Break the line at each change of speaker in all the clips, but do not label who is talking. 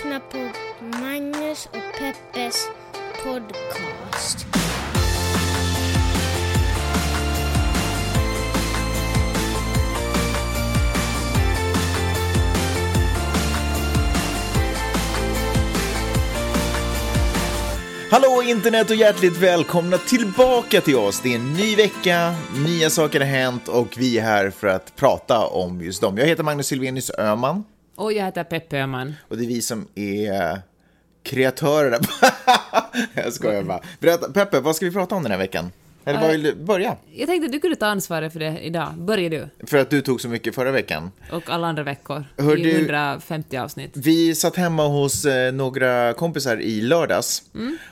lyssnar på Magnus och Peppes podcast.
Hallå internet och hjärtligt välkomna tillbaka till oss. Det är en ny vecka, nya saker har hänt och vi är här för att prata om just dem. Jag heter Magnus Silvenius Öhman
och jag heter Peppe Öhman.
och det är vi som är kreatörerna. jag skojar bara. Berätta, Peppe, vad ska vi prata om den här veckan? Eller vad vill du börja?
Jag tänkte att du kunde ta ansvaret för det idag. Börja du.
För att du tog så mycket förra veckan.
Och alla andra veckor.
Hör
I
du-
150 avsnitt.
Vi satt hemma hos eh, några kompisar i lördags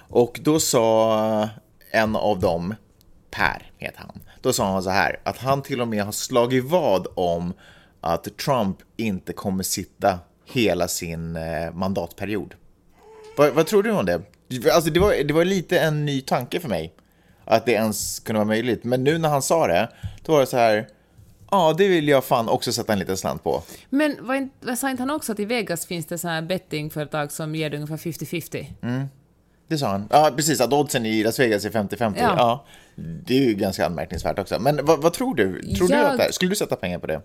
och då sa en av dem, Per heter han, då sa han så här att han till och med har slagit vad om att Trump inte kommer sitta hela sin eh, mandatperiod. Vad, vad tror du om det? Alltså det var, det var lite en ny tanke för mig att det ens kunde vara möjligt. Men nu när han sa det, då var det så här, ja det vill jag fan också sätta en liten slant på.
Men vad, in- vad sa inte han också att i Vegas finns det så här bettingföretag som ger dig ungefär 50-50?
Det sa han. Ja, precis. Att oddsen i Las Vegas är 50-50. Ja.
Ja.
Det är ju ganska anmärkningsvärt också. Men vad, vad tror du? Tror du
Jag-
att det här, skulle du sätta pengar på det?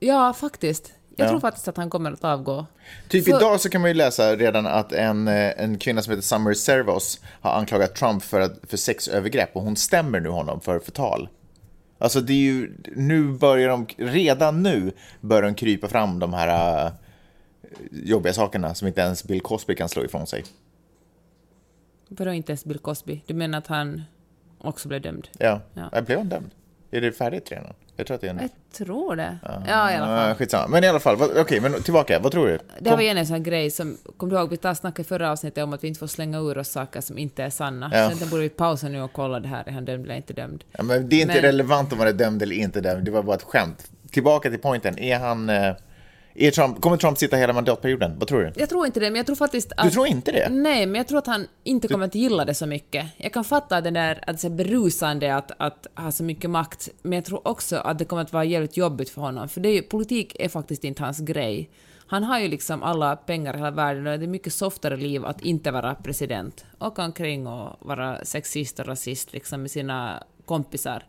Ja, faktiskt. Jag
Ja.
tror faktiskt att han kommer att avgå.
Typ
För-
idag så kan man ju läsa redan att en, eh, en kvinna som heter Summer Servos har anklagat Trump för, att, för sexövergrepp och hon stämmer nu honom för förtal. Alltså det är ju, nu börjar de, redan nu börjar de krypa fram de här uh, jobbiga sakerna som inte ens Bill Cosby kan slå ifrån sig.
Vadå inte ens Bill Cosby? Du menar att han också blev dömd?
Ja,
Ja.
blev hon dömd? Är det färdigt redan? Jag tror att det är en...
Jag tror det. Ja, i alla fall.
Ja, skitsamma. Men i alla fall, okej, men tillbaka. Vad tror du?
Det här var igen en sån här grej som, kommer du ihåg, vi snackade i förra avsnittet om att vi inte får slänga ur oss saker som inte är sanna.
Ja.
Egentligen borde vi pausa nu och kolla det här, är han dömd eller inte dömd?
Ja, men det är inte
Men-
relevant om man är dömd eller inte dömd. Det var bara ett skämt. Tillbaka till pointen. Är han... Är Trump, kommer Trump sitta hela mandatperioden? Vad tror du?
Jag tror inte det, men jag tror faktiskt att...
Du tror inte det?
Nej, men jag tror att han inte kommer att gilla det så mycket. Jag kan fatta den där att det är berusande att, att ha så mycket makt, men jag tror också att det kommer att vara jävligt jobbigt för honom, för det är politik är faktiskt inte hans grej. Han har ju liksom alla pengar i hela världen och det är mycket softare liv att inte vara president. Åka omkring och vara sexist och rasist liksom med sina kompisar.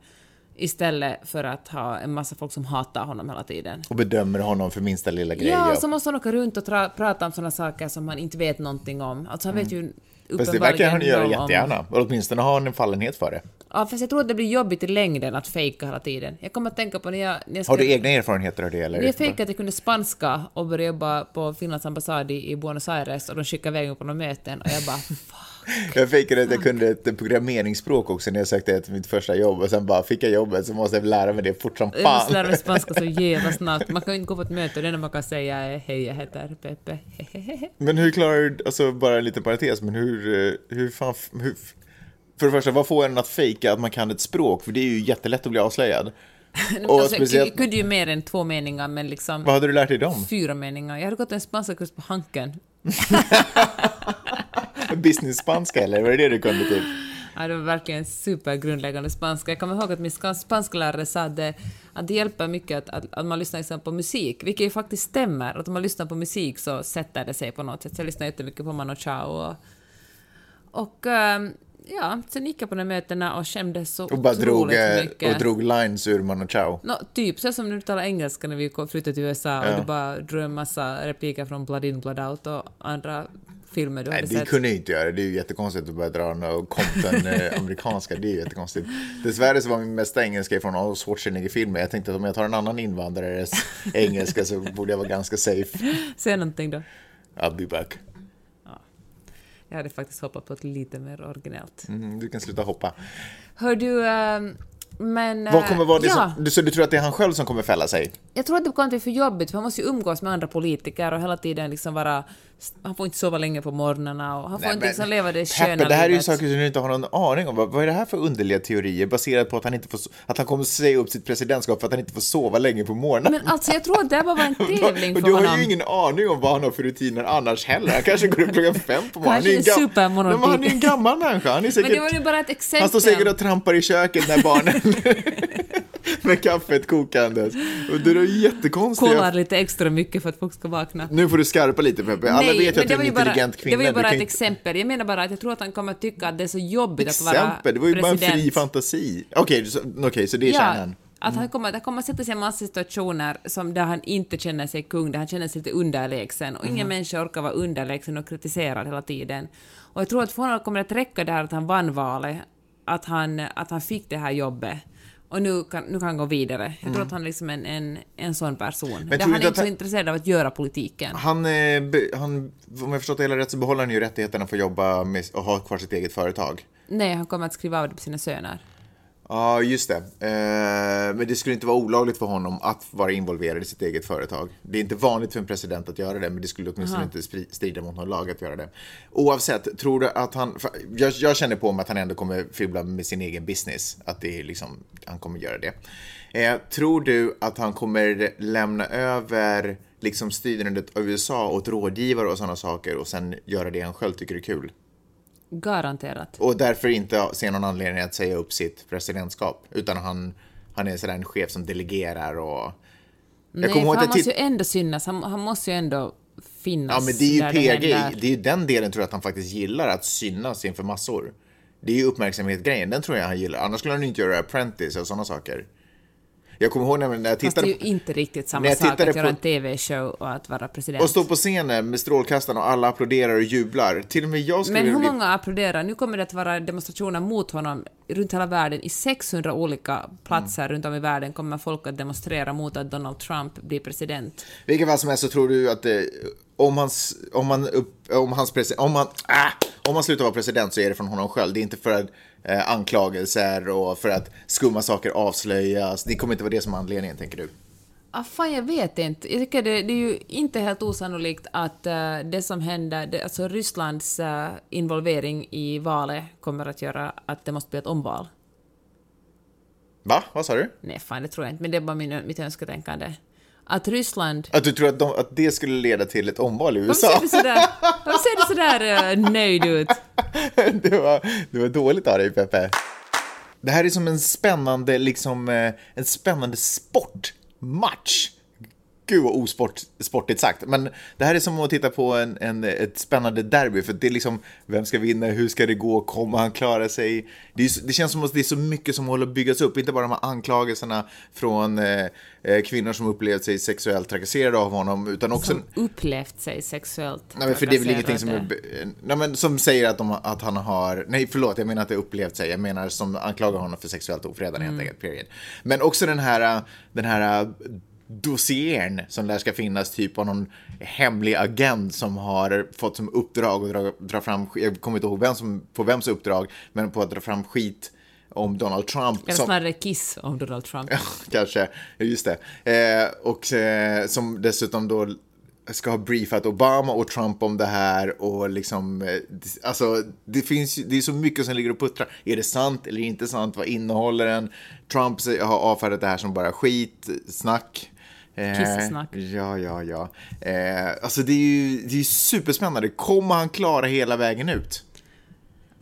Istället för att ha en massa folk som hatar honom hela tiden.
Och bedömer honom för minsta lilla grej.
Ja, så måste han åka runt och tra- prata om sådana saker som han inte vet någonting om. Alltså han vet ju
Mm. Fast det verkar han göra
noll om-
jättegärna. Och åtminstone har han en fallenhet för det.
Ja, fast jag tror att det blir jobbigt i längden att fejka hela tiden. Jag kommer att tänka på när jag... När jag
Har du egna erfarenheter av det? Eller?
När jag fejkade att jag kunde spanska och började jobba på Finlands ambassad i Buenos Aires och de skickade iväg mig på några möten och jag bara
Jag fejkade att jag kunde ett programmeringsspråk också när jag sökte ett mitt första jobb och sen bara fick jag jobbet så måste jag lära mig det fort som
jag måste lära
fan.
mig spanska så jävla snabbt. Man kan ju inte gå på ett möte och det enda man kan säga är hej, jag heter Pepe.
Men hur klarar du, alltså bara en liten parentes, men hur, eh, hur fan, hur, för det första, vad får en att fejka att man kan ett språk? För det är ju jättelätt att bli avslöjad. Och
alltså,
speciellt,
Jag kunde ju mer än två meningar, men liksom
vad hade du lärt dig dem?
fyra meningar. Jag hade gått en spanska kurs på Hanken.
Business-spanska eller? Var det det du kunde typ?
Ja, det var verkligen supergrundläggande spanska. Jag kommer ihåg att min spansklärare sa att det, hjälper mycket att, att, att man lyssnar liksom på musik, vilket ju faktiskt stämmer. Att om man lyssnar på musik så sätter det sig på något sätt. Så jag lyssnar jättemycket på Mano Chao och, och ehm, ja, sen gick jag på de mötena och skämdes så
Och bara drog, eh,
mycket.
och drog lines ur Mano Chao.
Nå, typ så som när du talar engelska när vi flyttade till USA
Ja.
och du bara drog en massa repliker från Blood In Blood Out och andra filmer du
Nej,
hade
det
sett.
kunde jag inte göra. Det är ju jättekonstigt att börja dra några Compton eh, amerikanska. Det är ju jättekonstigt. Dessvärre så var min mesta engelska från Arnold Schwarzenegger-filmer. Jag tänkte att om jag tar en annan invandrares engelska så borde jag vara ganska safe.
Säg någonting då.
I'll be back.
Jag hade faktiskt hoppat på ett lite mer originellt.
Mm, du kan sluta hoppa.
Hör du, ehm, men...
Vad kommer vara det
ja,
som, så du tror att det är han själv som kommer fälla sig?
jag tror att det kommer att bli för jobbigt, för han måste ju umgås med andra politiker och hela tiden liksom vara... Han får inte sova länge på morgnarna och han får
Nej,
inte liksom leva det sköna
Peppe, det här är ju
livet.
saker som du inte har någon aning om. Vad, är det här för underliga teorier baserat på att han, inte får, att han kommer säga upp sitt presidentskap för att han inte får sova länge på morgonen?
Men alltså jag tror att det bara var en tävling för
du har
honom.
ju ingen aning om vad han har för rutiner annars heller. Han kanske går upp klockan fem på morgonen. Han är
en
gam-. Nej, Han är en gammal människa. Han, är säkert...
Men det var ju bara ett exempel.
han står säkert och trampar i köket när barnen... med kaffet kokandes. Och det är jättekonstiga...
Kollar lite extra mycket för att folk ska vakna.
Nu får du skarpa lite Peppe. Alla
Nej,
vet ju att du är en
ju bara-
intelligent kvinna.
Det var ju bara ett
inte-
exempel. Jag menar bara att jag tror att han kommer att tycka att det är så jobbigt att vara
Exempel? Det var ju bara en fri
president.
fantasi. Okej, så, okej, så det är
Ja,
kärnan.
att han kommer, han kommer att sätta sig i en massa situationer som där han inte känner sig kung, där han känner sig lite underlägsen och ingen människa orkar vara underlägsen och kritiserad hela tiden. Och jag tror att för honom kommer det att räcka det här att han vann valet, att han, att han fick det här jobbet. Och nu kan, nu kan han gå vidare. Jag tror att han är liksom en, en, en sån person.
Mm. tror
han är
att
inte så
han-
intresserad av att göra politiken.
Han, eh, han, om jag förstått det hela rätt så behåller han ju rättigheten att få jobba med, och ha kvar sitt eget företag.
Nej, han kommer att skriva av det på sina söner.
Ja, just det. Eh, men det skulle inte vara olagligt för honom att vara involverad i sitt eget företag. Det är inte vanligt för en president att göra det, men det skulle åtminstone inte spri- strida mot någon lag att göra det. Oavsett, tror du att han... Jag, jag känner på mig att han ändå kommer fibbla med sin egen business. Att det är liksom, han kommer göra det. Eh, tror du att han kommer lämna över liksom styrandet av USA åt rådgivare och sådana saker och sen göra det han själv tycker är kul?
Garanterat.
Och därför inte se någon anledning att säga upp sitt presidentskap. Utan han, han är sådär en chef som delegerar och...
Nej,
kommer ihåg
för han
jag
måste ju ändå synas. Han, han måste ju ändå finnas
Ja, men det är ju PG.
händer.
Det är ju den delen tror jag att han faktiskt gillar, att synas inför massor. Det är ju uppmärksamhetsgrejen, den tror jag han gillar. Annars skulle han inte göra Apprentice och sådana saker. Jag kommer ihåg när jag
Fast det är
tittade...
ju inte riktigt samma sak
tittade
att göra
på-
en TV-show och att vara president.
Och stå på scenen med strålkastarna och alla applåderar och jublar. Till och med jag skulle
Men hur
bli...
många applåderar? Nu kommer det att vara demonstrationer mot honom runt hela världen. I 600 olika platser
Mm.
runt om i världen kommer folk att demonstrera mot att Donald Trump blir president.
Vilken fall som helst så tror du att det, om, hans, om, han om, hans om, han, ah, om han slutar vara president så är det från honom själv. Det är inte för att, eh, anklagelser och för att skumma saker avslöjas. Det kommer inte vara det som är anledningen, tänker du?
Ah, fan, jag vet inte. Jag tycker det, det är ju inte helt osannolikt att eh, det som händer, det, alltså Rysslands eh, involvering i valet kommer att göra att det måste bli ett omval.
Va? Vad sa du?
Nej, fan det tror jag inte, men det är bara min, mitt önsketänkande. Att Ryssland...
Att du tror att, de, att det skulle leda till ett omval i
Varför
USA?
ser du sådär, varför ser du sådär uh, nöjd ut?
det, var, det var dåligt av dig, Peppe. Det här är som en spännande, liksom, eh, en spännande sportmatch. Gud vad osport, sportigt sagt. Men det här är som att titta på en, en, ett spännande derby. För det är liksom, vem ska vinna, hur ska det gå, kommer han klara sig? Det, är, det känns som att det är så mycket som håller på att byggas upp. Inte bara de här anklagelserna från eh, eh, kvinnor som upplevt sig sexuellt trakasserade av honom, utan också...
Som upplevt sig sexuellt
Nej, men för det är väl ingenting som, är, nej, men som säger att, de, att han har... Nej, förlåt, jag menar att det upplevt sig. Jag menar som anklagar honom för sexuellt ofredande helt enkelt, period. Men också den här, den här dossiern som där ska finnas, typ av någon hemlig agent som har fått som uppdrag att dra, dra fram, jag kommer inte ihåg vem som, på vems uppdrag, men på att dra fram skit om Donald Trump.
Eller
som-
snarare Kiss om Donald Trump.
Kanske, just det. Eh, och eh, som dessutom då ska ha briefat Obama och Trump om det här och liksom, eh, alltså det finns det är så mycket som ligger och puttrar. Är det sant eller inte sant? Vad innehåller den? Trump har avfärdat det här som bara skit, snack. Eh,
Kissesnack.
Ja, ja, ja. Eh, alltså det är ju det är superspännande. Kommer han klara hela vägen ut?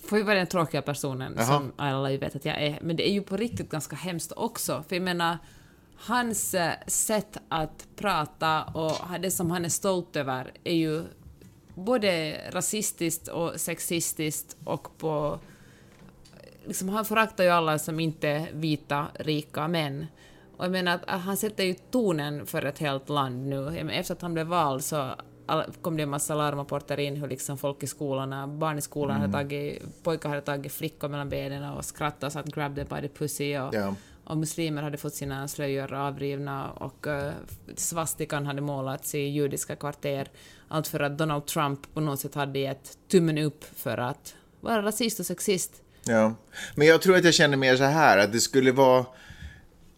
Får ju vara den tråkiga personen
Jaha.
som alla ju vet att jag är. Men det är ju på riktigt ganska hemskt också. För jag menar, hans eh, sätt att prata och det som han är stolt över är ju både rasistiskt och sexistiskt och på... Liksom, han föraktar ju alla som inte är vita, rika män. Och jag menar att han sätter ju tonen för ett helt land nu. Menar, efter att han blev vald så kom det en massa larmrapporter in hur liksom folk i skolorna, barn i skolan hade tagit, pojkar hade tagit flickor mellan benen och skrattat och sagt grab them by the pussy och,
Ja.
och muslimer hade fått sina slöjor avrivna och uh, svastikan hade målats i judiska kvarter. Allt för att Donald Trump på något sätt hade gett tummen upp för att vara rasist och sexist.
Ja, men jag tror att jag känner mer så här att det skulle vara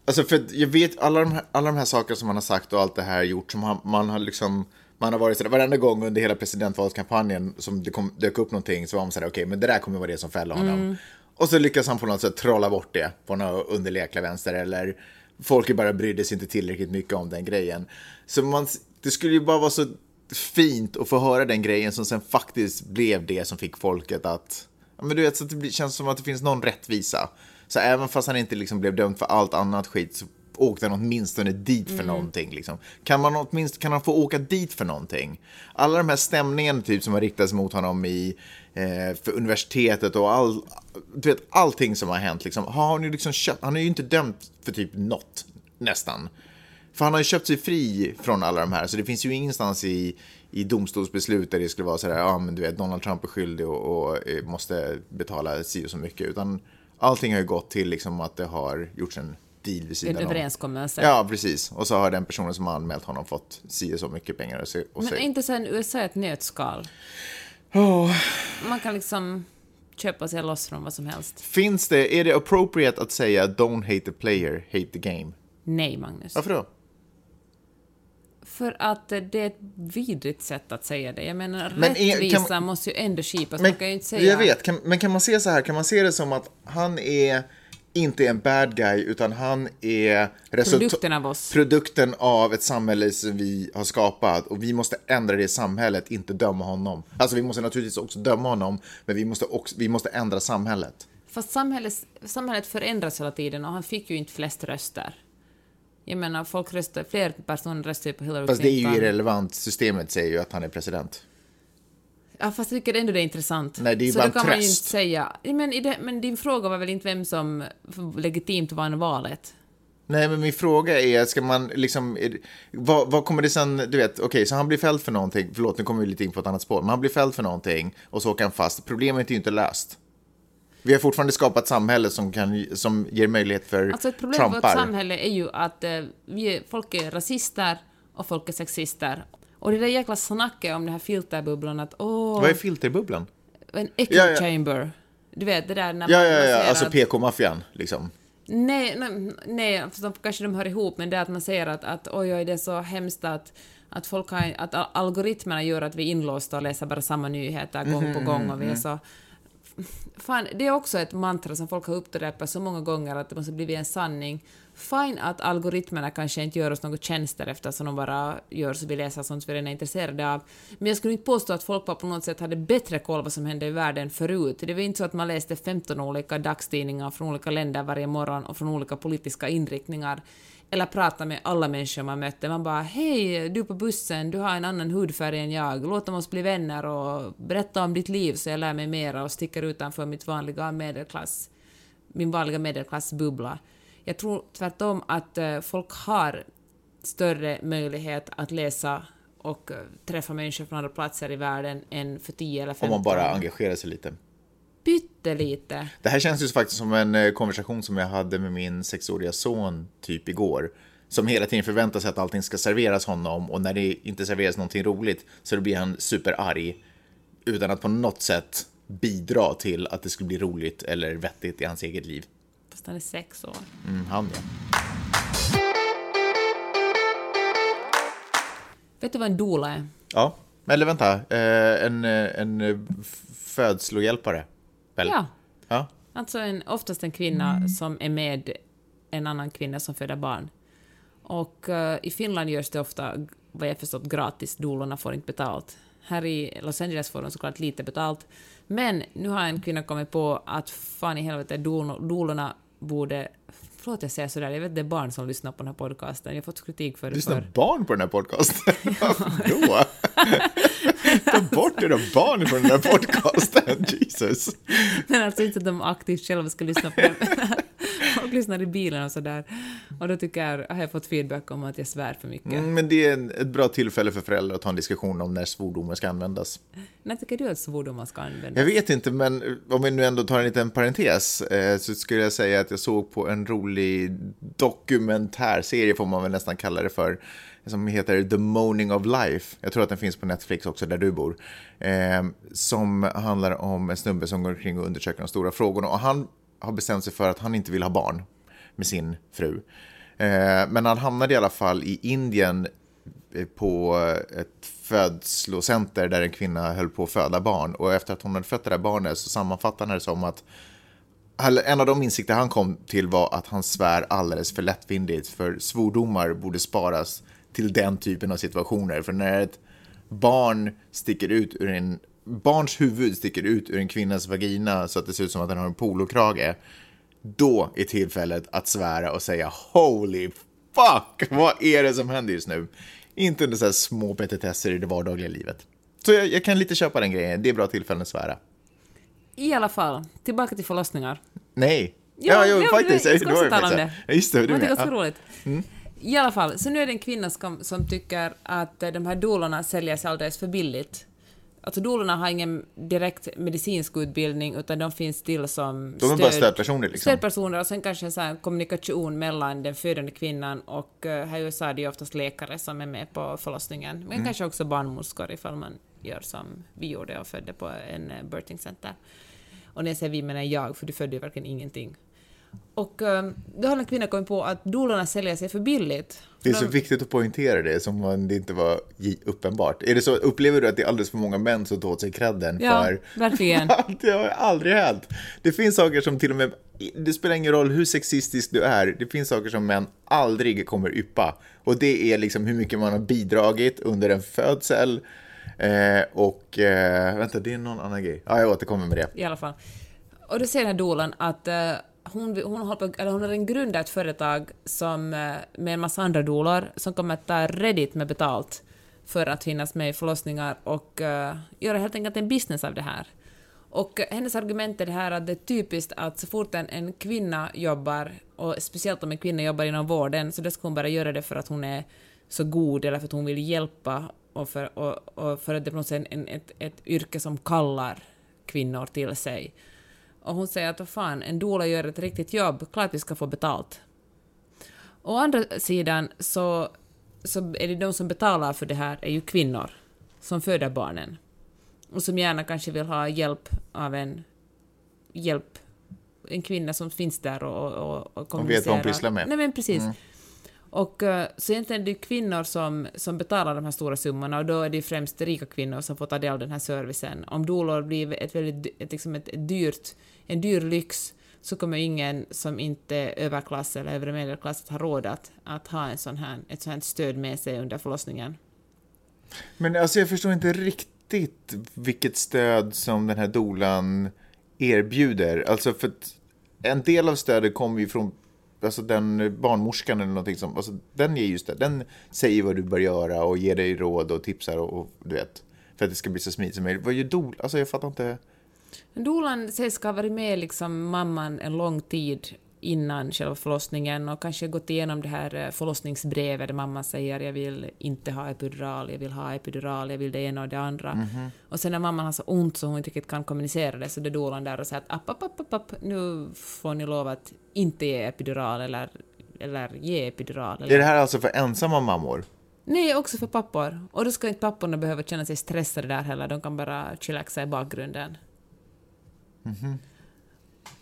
Alltså för jag vet alla de, här, alla de här sakerna som man har sagt och allt det här gjort som han, man har liksom man har varit sådär, varenda gång under hela presidentvalskampanjen som det kom, dök upp någonting så var man sådär, okej, men det där kommer vara det som fäller honom. Och så lyckas han på något sätt trolla bort det på några underliga jäkla vänster eller folk bara brydde sig inte tillräckligt mycket om den grejen. Så man, det skulle ju bara vara så fint att få höra den grejen som sen faktiskt blev det som fick folket att, men du vet, så att det känns som att det finns någon rättvisa. Så även fast han inte liksom blev dömd för allt annat skit så åkte han åtminstone dit
Mm.
för någonting. Liksom. Kan, man åtminstone, kan han få åka dit för någonting? Alla de här stämningarna typ, som har riktats mot honom i, eh, för universitetet och all, du vet, allting som har hänt. Liksom. Har han, ju liksom köpt, han är ju inte dömd för typ något, nästan. För han har ju köpt sig fri från alla de här, så det finns ju ingenstans i, i domstolsbeslut där det skulle vara så där, ja men du vet, Donald Trump är skyldig och, och eh, måste betala si och så mycket, utan allting har ju gått till liksom att det har gjorts en deal vid
En
sidan om.
överenskommelse.
Ja, precis. Och så har den personen som har anmält honom fått si och så mycket pengar. Och så, och
Men är inte sen USA ett nötskal? Man kan liksom köpa sig loss från vad som helst.
Finns det, är det appropriate att säga don't hate the player, hate the game?
Nej, Magnus.
Varför då?
För att det är ett vidrigt sätt att säga det. Jag menar,
Men är-
rättvisa
kan-
måste ju ändå skipas.
Men,
Man kan ju inte säga...
Jag vet, kan, men kan man se så här, kan man se det som att han är inte en bad guy, utan han är
Produkten av oss.
produkten av ett samhälle som vi har skapat och vi måste ändra det samhället, inte döma honom. Alltså vi måste naturligtvis också döma honom, men vi måste, också, vi måste ändra samhället.
Fast samhället, samhället förändras hela tiden och han fick ju inte flest röster. Jag menar, folk röstar, fler personer röstar ju på Hillary
Fast det är
Clinton.
ju irrelevant, systemet säger ju att han är president.
Ja, fast jag tycker ändå det är intressant.
Nej, det är ju
Så
bara en
kan man ju
tröst.
inte säga... Men, det, men din fråga var väl inte vem som legitimt vann valet?
Nej, men min fråga är, ska man liksom, är, vad, vad kommer det sen, du vet, okej, så han blir fälld för någonting, förlåt, nu kommer vi lite in på ett annat spår, men han blir fälld för någonting och så åker han fast. Problemet är ju inte löst. Vi har fortfarande skapat ett samhälle som, kan, som ger möjlighet för
Alltså ett problem för vårt
Trumpar.
samhälle är ju att eh, vi, folk är rasister och folk är sexister. Och det där jäkla snacket om den här filterbubblan att åh,
Vad är filterbubblan?
en echo
Ja, ja.
chamber. Du vet, det där när
Ja,
man
ja, ja,
säger
alltså
att-
PK-maffian, liksom.
Nej, nej, nej för de, kanske de hör ihop, men det är att man säger att, att oj, oj, det är så hemskt att, att, folk har, att al- algoritmerna gör att vi är inlåsta och läser bara samma nyheter gång på gång och vi är så... Fan, det är också ett mantra som folk har upprepat så många gånger att det måste bli en sanning. Fine att algoritmerna kanske inte gör oss några tjänster eftersom de bara gör så vi läser sånt vi redan är intresserade av. Men jag skulle inte påstå att folk bara på något sätt hade bättre koll vad som hände i världen förut. Det var inte så att man läste 15 olika dagstidningar från olika länder varje morgon och från olika politiska inriktningar. Eller prata med alla människor man mötte. Man bara hej, du på bussen, du har en annan hudfärg än jag, låt oss bli vänner och berätta om ditt liv så jag lär mig mera och sticker utanför mitt vanliga medelklass, min vanliga medelklassbubbla. Jag tror tvärtom att eh, folk har större möjlighet att läsa och eh, träffa människor från andra platser i världen än för 10 eller
Om
15
man bara engagerar sig lite.
Pyttelite.
Det här känns ju faktiskt som en eh, konversation som jag hade med min sexåriga son typ igår. Som hela tiden förväntar sig att allting ska serveras honom och när det inte serveras någonting roligt så blir han superarg. Utan att på något sätt bidra till att det skulle bli roligt eller vettigt i hans eget liv.
Fast han är sex år.
Mm, han ja.
Vet du vad en doula är?
Ja, eller vänta. Eh, en, eh, en födslohjälpare. Väl?
Ja.
ja.
Alltså en, oftast en kvinna som är med en annan kvinna som föder barn. Och eh, i Finland görs det ofta, vad jag förstått, gratis. Dolorna får inte betalt. Här i Los Angeles får de såklart lite betalt. Men nu har en kvinna kommit på att fan i helvete, dol- dolorna borde... Förlåt jag säger sådär, jag vet det är barn som lyssnar på den här podcasten. Jag har fått kritik för det
Lyssnar
för...
barn på den här podcasten? Då? Ta bort era barn från den här podcasten, Jesus.
Men alltså inte att de aktivt själva ska lyssna på den. lyssnar i bilen och sådär. Och då tycker jag, har jag fått feedback om att jag svär för mycket.
Mm, men det är ett bra tillfälle för föräldrar att ta en diskussion om när svordomar ska användas.
När tycker du att svordomar ska användas?
Jag vet inte, men om vi nu ändå tar en liten parentes eh, så skulle jag säga att jag såg på en rolig dokumentärserie, får man väl nästan kalla det för, som heter The Moaning of Life. Jag tror att den finns på Netflix också, där du bor. Eh, som handlar om en snubbe som går omkring och undersöker de stora frågorna. Och han har bestämt sig för att han inte vill ha barn med sin fru. Eh, men han hamnade i alla fall i Indien eh, på ett födslocenter där en kvinna höll på att föda barn. Och efter att hon hade fött det där barnet så sammanfattade han det som att en av de insikter han kom till var att han svär alldeles för lättvindigt. För svordomar borde sparas till den typen av situationer. För när ett barn sticker ut ur en... Barns huvud sticker ut ur en kvinnas vagina så att det ser ut som att den har en polokrage. Då är tillfället att svära och säga holy fuck? Vad är det som händer just nu? Inte under så här små petitesser i det vardagliga livet. Så jag, jag kan lite köpa den grejen. Det är bra tillfällen att svära.
I alla fall, tillbaka till förlossningar.
Nej.
Ja,
jo,
jo,
faktiskt.
det- jag ska
Det var
också tala om det.
Ja, just det.
Det
Du
var
med.
ganska
Ja.
roligt. I alla fall, så nu är det en kvinna som, som tycker att de här doulorna säljer sig alldeles för billigt. Alltså doulorna har ingen direkt medicinsk utbildning utan de finns till som
De är bara stödpersoner, liksom.
Stödpersoner och sen kanske så här kommunikation mellan den födande kvinnan och eh, här i USA är det ju oftast läkare som är med på förlossningen. Men
Mm.
kanske också barnmorskor ifall man gör som vi gjorde och födde på en eh, birthing center. Och när jag säger vi menar jag, för du födde ju verkligen ingenting. Och eh, då har en kvinna kommit på att doulorna säljer sig för billigt.
Det är så viktigt att poängtera det som om det inte var uppenbart. Är det så, upplever du att det är alldeles för många män som tar åt sig credden
Ja,
för...
verkligen.
det har aldrig hänt. Det finns saker som till och med, det spelar ingen roll hur sexistisk du är, det finns saker som män aldrig kommer yppa. Och det är liksom hur mycket man har bidragit under en födsel. Eh, och, eh, vänta, det är någon annan grej. Ja, jag återkommer med det.
i alla fall. Och då säger den här dolan att eh, hon, hon, håller på, eller hon har en grundat ett företag som, eh, med en massa andra dolar som kommer att ta redigt med betalt för att finnas med i förlossningar och uh, göra helt enkelt en business av det här. Och eh, hennes argument är det här att det är typiskt att så fort en, en kvinna jobbar, och speciellt om en kvinna jobbar inom vården, så då ska hon bara göra det för att hon är så god eller för att hon vill hjälpa och för, och, och för att det är på något sätt en, ett, ett yrke som kallar kvinnor till sig. Och hon säger att fan, en doula gör ett riktigt jobb, klart vi ska få betalt. Å andra sidan så, så är det de som betalar för det här är ju kvinnor som föder barnen och som gärna kanske vill ha hjälp av en hjälp en kvinna som finns där och, och, och
Och vet vad hon
kommunicerar.
pysslar med.
Nej men precis. Och eh, så egentligen är det kvinnor som, som betalar de här stora summorna och då är det främst rika kvinnor som får ta del av den här servicen. Om dolor blir ett väldigt, ett, liksom ett dyrt, en dyr lyx så kommer ingen som inte är överklass eller övre medelklass att ha råd att, att ha en sån här, ett sånt här stöd med sig under förlossningen.
Men alltså jag förstår inte riktigt vilket stöd som den här dolan erbjuder. Alltså för att en del av stödet kommer ju från alltså den barnmorskan eller någonting som, alltså den ger ju stöd. Den säger vad du bör göra och ger dig råd och tipsar och, och du vet. För att det ska bli så smidigt som möjligt. Vad gör dolan? Alltså jag fattar inte.
Dolan sägs ha varit med liksom mamman en lång tid innan själva förlossningen och kanske gått igenom det här eh, förlossningsbrevet där mamman säger jag vill inte ha epidural, jag vill ha epidural, jag vill det ena och det andra. Och sen när mamman har så ont så hon inte riktigt kan kommunicera det så det är dolan där och säger att app, app, app, app, app, nu får ni lov att inte ge epidural eller, eller ge epidural. Eller...
Är det här alltså för ensamma mammor?
Nej, också för pappor. Och då ska inte papporna behöva känna sig stressade där heller, de kan bara chillaxa i bakgrunden.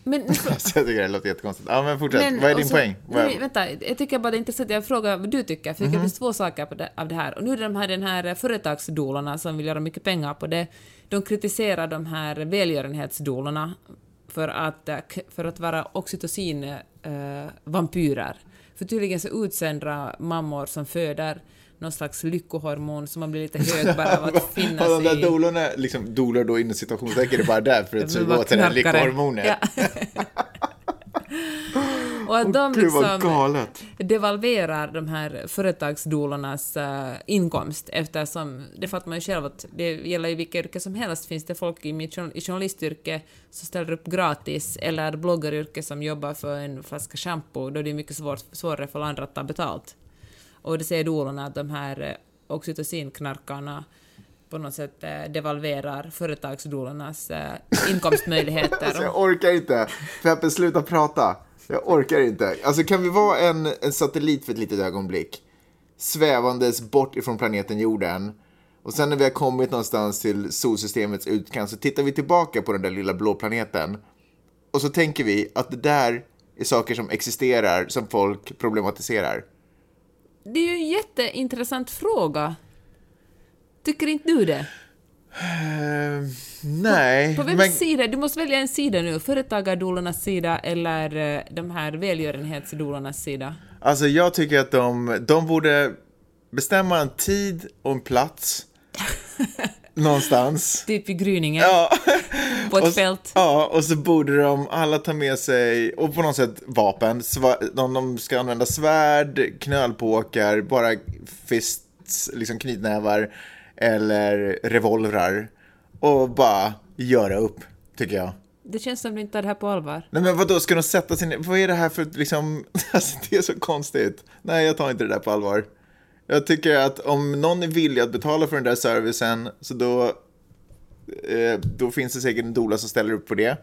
Men
Alltså, jag tycker det låter jättekonstigt. Ja men fortsätt.
Men,
vad är din
så-
poäng? Vad-
Nej, vänta, jag tycker bara det är intressant. Jag frågar vad du tycker, för tycker det finns två saker det, av det här. Och nu är det de här, den här företagsdolarna som vill göra mycket pengar på det. De kritiserar de här välgörenhetsdolarna för att, eh, för att vara oxytocin-vampyrer. för tydligen så utsöndrar mammor som föder någon slags lyckohormon som man blir lite hög bara av att finnas
de där
i...
dolorna, liksom dolor då inom situationstecken är bara där för att suga åt det
knarkare.
lyckohormonet.
Ja. Och att de liksom devalverar de här företagsdolarnas uh, inkomst eftersom, det fattar man ju själv att det gäller ju vilka yrke som helst, finns det folk i, mitt, journal- i journalistyrke som ställer upp gratis eller bloggaryrke som jobbar för en flaska shampoo, då är det mycket svårt, svårare för andra att ta betalt. Och det säger dolarna att de här eh, oxytocinknarkarna på något sätt eh, devalverar företagsdolarnas eh, inkomstmöjligheter.
Alltså, jag orkar inte. Peppe, sluta prata. Jag orkar inte. Alltså kan vi vara en, en satellit för ett litet ögonblick? Svävandes bort ifrån planeten jorden. Och sen när vi har kommit någonstans till solsystemets utkant så tittar vi tillbaka på den där lilla blå planeten. Och så tänker vi att det där är saker som existerar, som folk problematiserar.
Det är ju en jätteintressant fråga. Tycker inte du det?
Eh, nej,
På vems
men
sida? Du måste välja en sida nu. Företagardolarnas sida eller eh, de här välgörenhetsdolarnas sida.
alltså jag tycker att de, de borde bestämma en tid och en plats någonstans.
Typ i gryningen,
Ja.
på ett
Och-
fält.
Ja, och så borde de alla ta med sig, och på något sätt vapen. Sva- De, de ska använda svärd, knölpåkar, bara fists, liksom knytnävar eller revolvrar. Och bara göra upp, tycker jag.
Det känns som du inte tar det här på allvar.
Nej men vadå, ska de sätta sin... Vad är det här för liksom... Alltså det är så konstigt. Nej, jag tar inte det där på allvar. Jag tycker att om någon är villig att betala för den där servicen, så då... Eh, då finns det säkert en dola som ställer upp på det.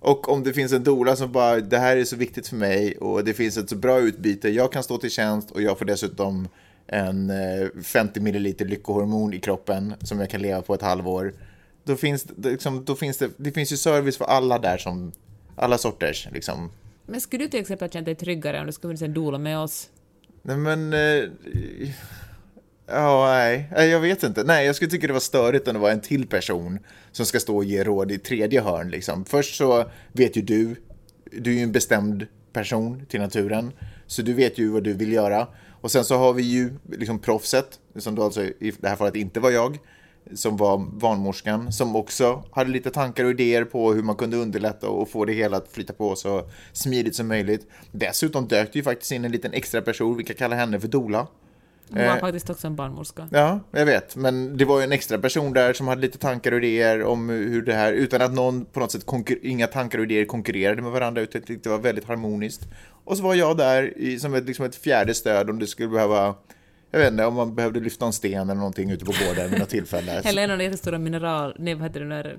Och om det finns en dola som bara, det här är så viktigt för mig och det finns ett så bra utbyte, jag kan stå till tjänst och jag får dessutom en eh, 50 milliliter lyckohormon i kroppen som jag kan leva på ett halvår. Då finns det, liksom, då finns det, det finns ju service för alla där som, alla sorters liksom.
Men skulle du till exempel känna dig tryggare om det skulle funnits en doula med oss?
Nej men, eh, ja nej, Nej, jag vet inte. Nej, jag skulle tycka det var störigt om det var en till person som ska stå och ge råd i tredje hörn liksom. Först så vet ju du, du är ju en bestämd person till naturen, så du vet ju vad du vill göra. Och sen så har vi ju liksom proffset, som då alltså i det här fallet inte var jag, som var barnmorskan, som också hade lite tankar och idéer på hur man kunde underlätta och få det hela att flyta på så smidigt som möjligt. Dessutom dök det ju faktiskt in en liten extra person, vi kan kalla henne för Dola.
Hon var
Eh.
faktiskt också en barnmorska.
Ja, jag vet. Men det var ju en extra person där som hade lite tankar och idéer om hur det här, utan att någon på något sätt, inga tankar och idéer konkurrerade med varandra, utan det var väldigt harmoniskt. Och så var jag där i, som ett, liksom ett fjärde stöd om det skulle behöva, jag vet inte, om man behövde lyfta en sten eller någonting ute på gården vid något tillfälle.
Eller en av de jättestora mineral... Nej, vad heter det där...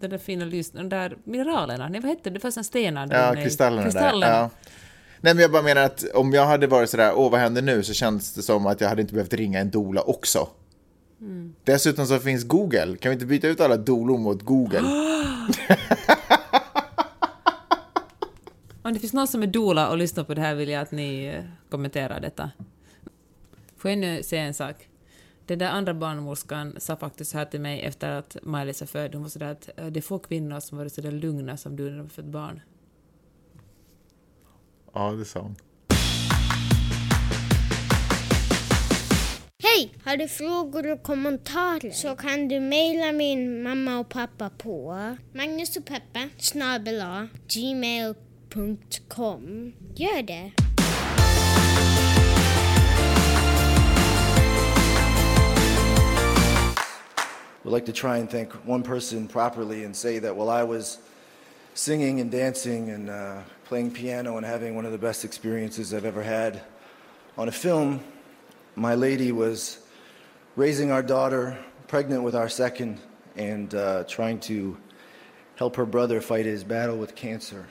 Den där fina lys... De där mineralerna. Nej, vad hette det? Det fanns en stenar.
Ja,
Nej,
kristallerna,
kristallerna.
där. Ja. Nej, men jag bara menar att om jag hade varit sådär, åh vad händer nu? Så känns det som att jag hade inte behövt ringa en dola också. Dessutom så finns Google. Kan vi inte byta ut alla dolor mot Google?
Om det finns någon som är doula och lyssnar på det här vill jag att ni eh, kommenterar detta. Får jag nu säga en sak? Den där andra barnmorskan sa faktiskt så här till mig efter att Maj-Lis är född. Hon var sådär att eh, det är få kvinnor som varit sådär lugna som du när de fött barn.
Ja, det sa hon.
Hej! Har du frågor och kommentarer så kan du mejla min mamma och pappa på Magnus och Peppe snabel a gmail.com. Gör det!
Would like to try and thank one person properly and say that while I was singing and dancing and uh, playing piano and having one of the best experiences I've ever had on a film, my lady was raising our daughter, pregnant with our second, and uh, trying to help her brother fight his battle with cancer.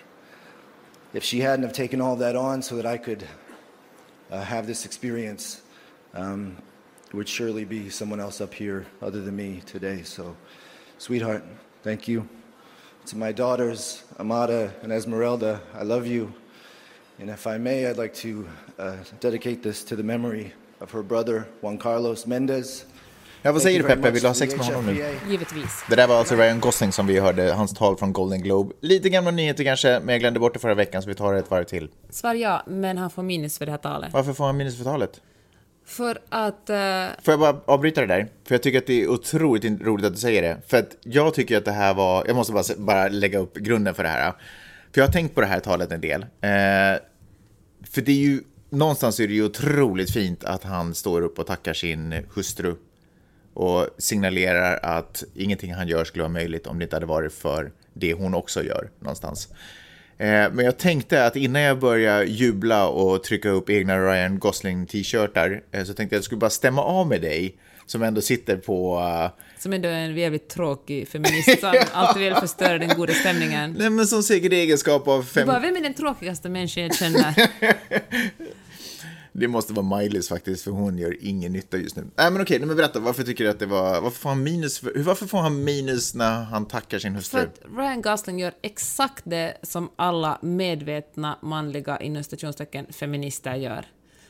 If she hadn't have taken all that on so that I could uh, have this experience, um, it would surely be someone else up here other than me today. So, sweetheart, thank you. To my daughters, Amada and Esmeralda, I love you. And if I may, I'd like to uh, dedicate this to the memory of her brother, Juan Carlos Mendez.
Ja, vad säger du Peppe? Vill du ha sex med honom nu?
Givetvis.
Det där var alltså Ryan Gosling som vi hörde, hans tal från Golden Globe. Lite gamla nyheter kanske, men jag glömde bort det förra veckan så vi tar det ett varv till.
Svar ja, men han får minus för det här talet.
Varför får han minus för talet?
För att... Uh...
Får jag bara avbryta det där? För jag tycker att det är otroligt roligt att du säger det. För att jag tycker att det här var, jag måste bara, bara lägga upp grunden för det här. För jag har tänkt på det här talet en del. Eh, för det är ju, någonstans är det ju otroligt fint att han står upp och tackar sin hustru. Och signalerar att ingenting han gör skulle vara möjligt om det inte hade varit för det hon också gör någonstans. Eh, Men jag tänkte att innan jag börjar jubla och trycka upp egna Ryan Gosling-t-shirtar eh, så tänkte jag att jag skulle bara stämma av med dig som ändå sitter på... eh,
Som ändå är en jävligt tråkig feminist som alltid vill förstöra den goda stämningen.
Nej men som säkert egenskap av
Du
fem...
bara, vem är den tråkigaste människan jag känner?
Det måste vara Miley's faktiskt för hon gör ingen nytta just nu. Nej men okej, men berätta varför tycker du att det var... Varför får han minus, för, varför får han minus när han tackar sin
För
hustru?
att Ryan Gosling gör exakt det som alla medvetna manliga inom stationstecken feminister gör.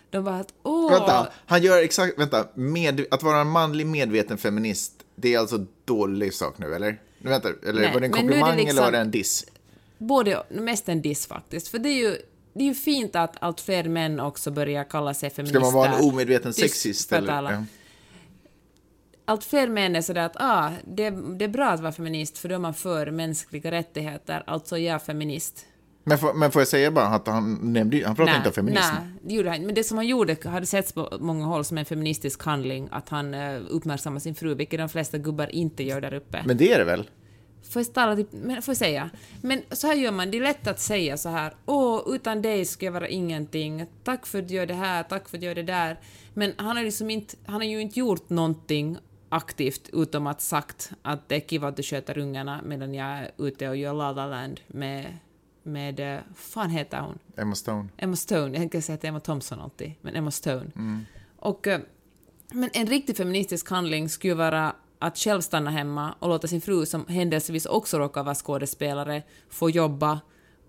De bara att åh...
Vänta, han gör exakt, vänta, med, att vara en manlig medveten feminist, det är alltså dålig sak nu eller? Nu vänta, eller
Nej,
var det en
är det
komplimang eller
liksom-
var det en diss?
Både, mest en diss faktiskt. För det är ju, det är ju fint att allt fler män också börjar kalla sig feminister.
Ska man vara en omedveten sexist
för
eller?
allt fler män är sådär att ah, det, det är bra att vara feminist för då är man för mänskliga rättigheter, alltså jag är feminist.
Men, får- men får jag säga bara att han nämnde han pratade inte om feminism.
Nej, det gjorde han. Men det som han gjorde hade setts på många håll som en feministisk handling, att han eh, uppmärksammar sin fru, vilket de flesta gubbar inte gör där uppe.
Men det är det väl?
Får jag, tala men, får jag säga? Men så här gör man, det är lätt att säga så här, åh, utan dig ska jag vara ingenting, tack för att du gör det här, tack för att du gör det där. Men han har, liksom inte, han har ju inte gjort någonting aktivt utom att sagt att det är kiva att du sköter ungarna medan jag är ute och gör La La Land med, med, eh, fan heter hon?
Emma Stone.
Emma Stone, jag tänkte säga att Emma Thompson alltid, men Emma Stone. Och, eh, men en riktigt feministisk handling skulle vara att själv stanna hemma och låta sin fru, som händelsevis också råkar vara skådespelare, få jobba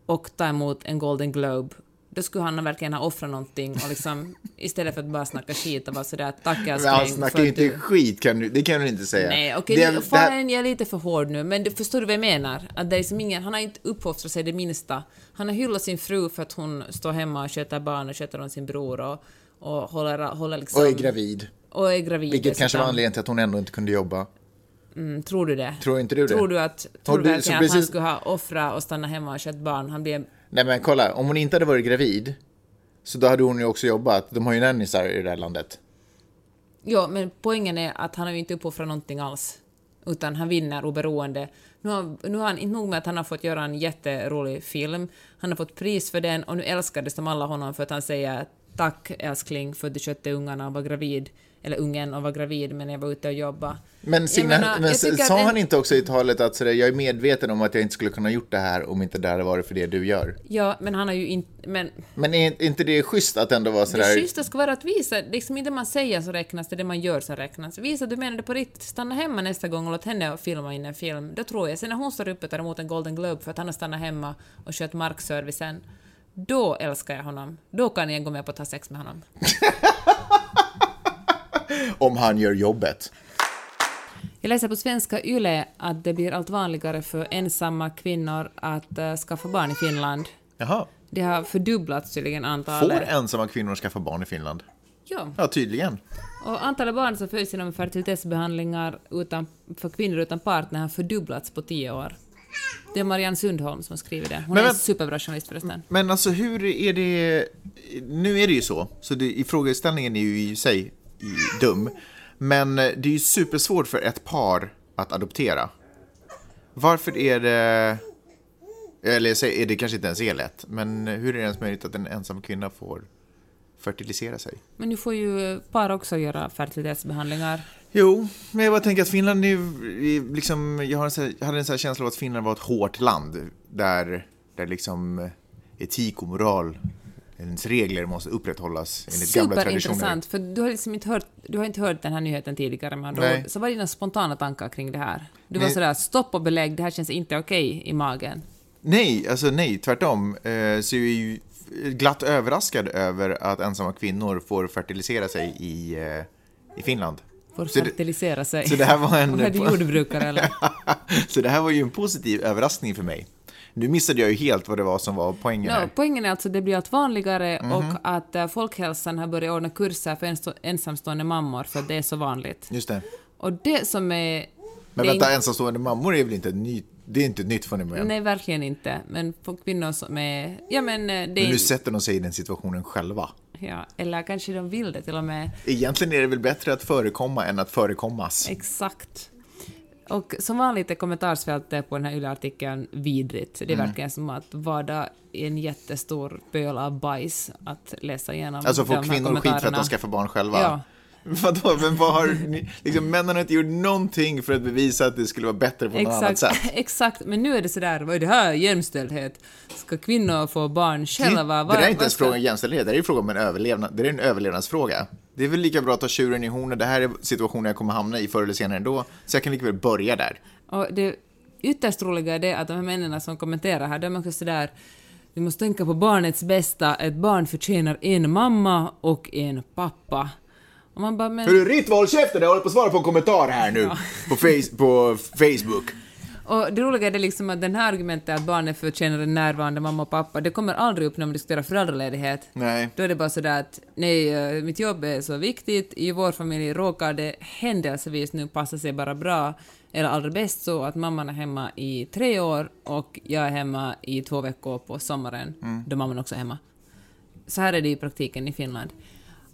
och ta emot en Golden Globe. Då skulle han verkligen ha offrat någonting och liksom, istället för att bara snacka skit och vara sådär tack
Men han snackar ju inte
du...
skit, kan du, det kan du inte säga.
Nej, okej,
det här-
jag är lite för hård nu, men du, förstår du vad jag menar? Att det är som ingen, han har inte uppfoftrat sig det minsta. Han har hyllat sin fru för att hon står hemma och sköter barn och sköter om sin bror och, och håller, håller liksom...
Och är gravid.
Och är gravid.
Vilket kanske var
dessutom.
anledningen till att hon ändå inte kunde jobba.
Mm, tror du det?
Tror inte du det?
Tror du att, tror du
du-
verkligen
så
att han
precis-
skulle ha offrat och stanna hemma och kött barn? Han blir...
Nej men kolla, om hon inte hade varit gravid så då hade hon ju också jobbat. De har ju nannysar i det här landet.
Jo, men poängen är att han har ju inte uppoffrat någonting alls. Utan han vinner oberoende. Nu har, nu har han, inte nog med att han har fått göra en jätterolig film, han har fått pris för den och nu älskades de alla honom för att han säger tack älskling för att du skötte ungarna och var gravid. Eller ungen och var gravid men jag var ute och jobbade.
Men, Signe,
menar,
men sa
en-
han inte också i talet att sådär, jag är medveten om att jag inte skulle kunna gjort det här om inte det hade varit för det du gör?
Ja, men han har ju inte... Men
Men är inte det schysst att ändå vara
det
sådär?
schyssta ska vara att visa, liksom inte det man säger som räknas, det är det man gör som räknas. Visa att du menar det på riktigt. Stanna hemma nästa gång och låt henne filma in en film. Då tror jag. Sen när hon står uppe och tar emot en Golden Globe för att han har stannat hemma och skött markservicen, då älskar jag honom. Då kan jag gå med på att ha sex med honom.
Om han gör jobbet.
Jag läser på svenska YLE att det blir allt vanligare för ensamma kvinnor att uh, skaffa barn i Finland.
Jaha.
Det har fördubblats tydligen
Får
antalet.
ensamma kvinnor skaffa barn i Finland?
Ja.
Ja, tydligen.
Och antalet barn som föds genom fertilitetsbehandlingar utan, för kvinnor utan partner har fördubblats på tio år. Det är Marianne Sundholm som har skrivit det. Hon
Men
är en superbra journalist förresten.
Men alltså hur är det... Nu är det ju så, så det, frågeställningen är ju i sig dum. Men eh, det är ju supersvårt för ett par att adoptera. Varför är det... Eller är det kanske inte ens är lätt, men hur är det ens möjligt att en ensam kvinna får fertilisera sig?
Men nu får ju par också göra fertilitetsbehandlingar.
Jo, men jag bara tänker att Finland är liksom, jag, har en jag hade en sån här känsla av att Finland var ett hårt land där, där liksom etik och moral, ens regler måste upprätthållas enligt gamla traditioner.
Superintressant, för du har liksom inte hört, du har inte hört den här nyheten tidigare
Nej.
ord. Så vad är dina spontana tankar kring det här? Du var
Nej.
sådär, stopp och belägg, det här känns inte okej i magen.
Nej, alltså nej, tvärtom. Eh, så jag är ju glatt överraskad över att ensamma kvinnor får fertilisera sig i, eh, i Finland.
Får
Så det-
fertilisera sig.
Så det här var en...
Är jordbrukare eller?
så det här var ju en positiv överraskning för mig. Nu missade jag ju helt vad det var som var poängen här.
No, poängen är alltså att det blir allt vanligare
Mhm.
och att eh, Folkhälsan har börjat ordna kurser för ensamstående mammor för att det är så vanligt.
Just det.
Och det som är...
Men
är
vänta,
in-
ensamstående mammor är väl inte ett nytt, det är inte ett nytt fenomen?
Nej, verkligen inte. Men för kvinnor som är... Ja, men eh, det är...
Men nu sätter de sig i den situationen själva.
Ja, eller kanske de vill det till och med.
Egentligen är det väl bättre att förekomma än att förekommas.
Exakt. Och som vanligt är kommentarsfältet på den här Yle-artikeln vidrigt. Det är
Mm.
verkligen som att vada i en jättestor pöl av bajs att läsa igenom
Alltså får
här
kvinnor skit för att de skaffar barn själva?
Ja.
Vadå, men vad har ni, liksom männen har inte gjort någonting för att bevisa att det skulle vara bättre på något annat
Exakt,
sätt.
exakt, men nu är det sådär, vad är det här jämställdhet? Ska kvinnor få barn själva?
Det, det där är inte ens
ska-
fråga om jämställdhet, det är ju fråga om en överlevnad, det är en överlevnadsfråga. Det är väl lika bra att ta tjuren i hornen, det här är situationen jag kommer hamna i förr eller senare ändå, så jag kan lika väl börja där.
Och det ytterst roliga är det att de här männen som kommenterar här, de är också sådär vi måste tänka på barnets bästa, ett barn förtjänar en mamma och en pappa. Och man bara, men...
Hörru, Ritt, håll käften, jag håller på att svara på en kommentar här nu på, face, på Facebook.
Och det roliga är det liksom att den här argumentet att barnet förtjänar en närvarande mamma och pappa, det kommer aldrig upp när man diskuterar föräldraledighet.
Nej.
Då är det bara sådär att nej, eh, mitt jobb är så viktigt, i vår familj råkar det händelsevis nu passa sig bara bra, eller allra bäst så att mamman är hemma i tre år och jag är hemma i två veckor på sommaren, då mamman också är hemma. Så här är det i praktiken i Finland.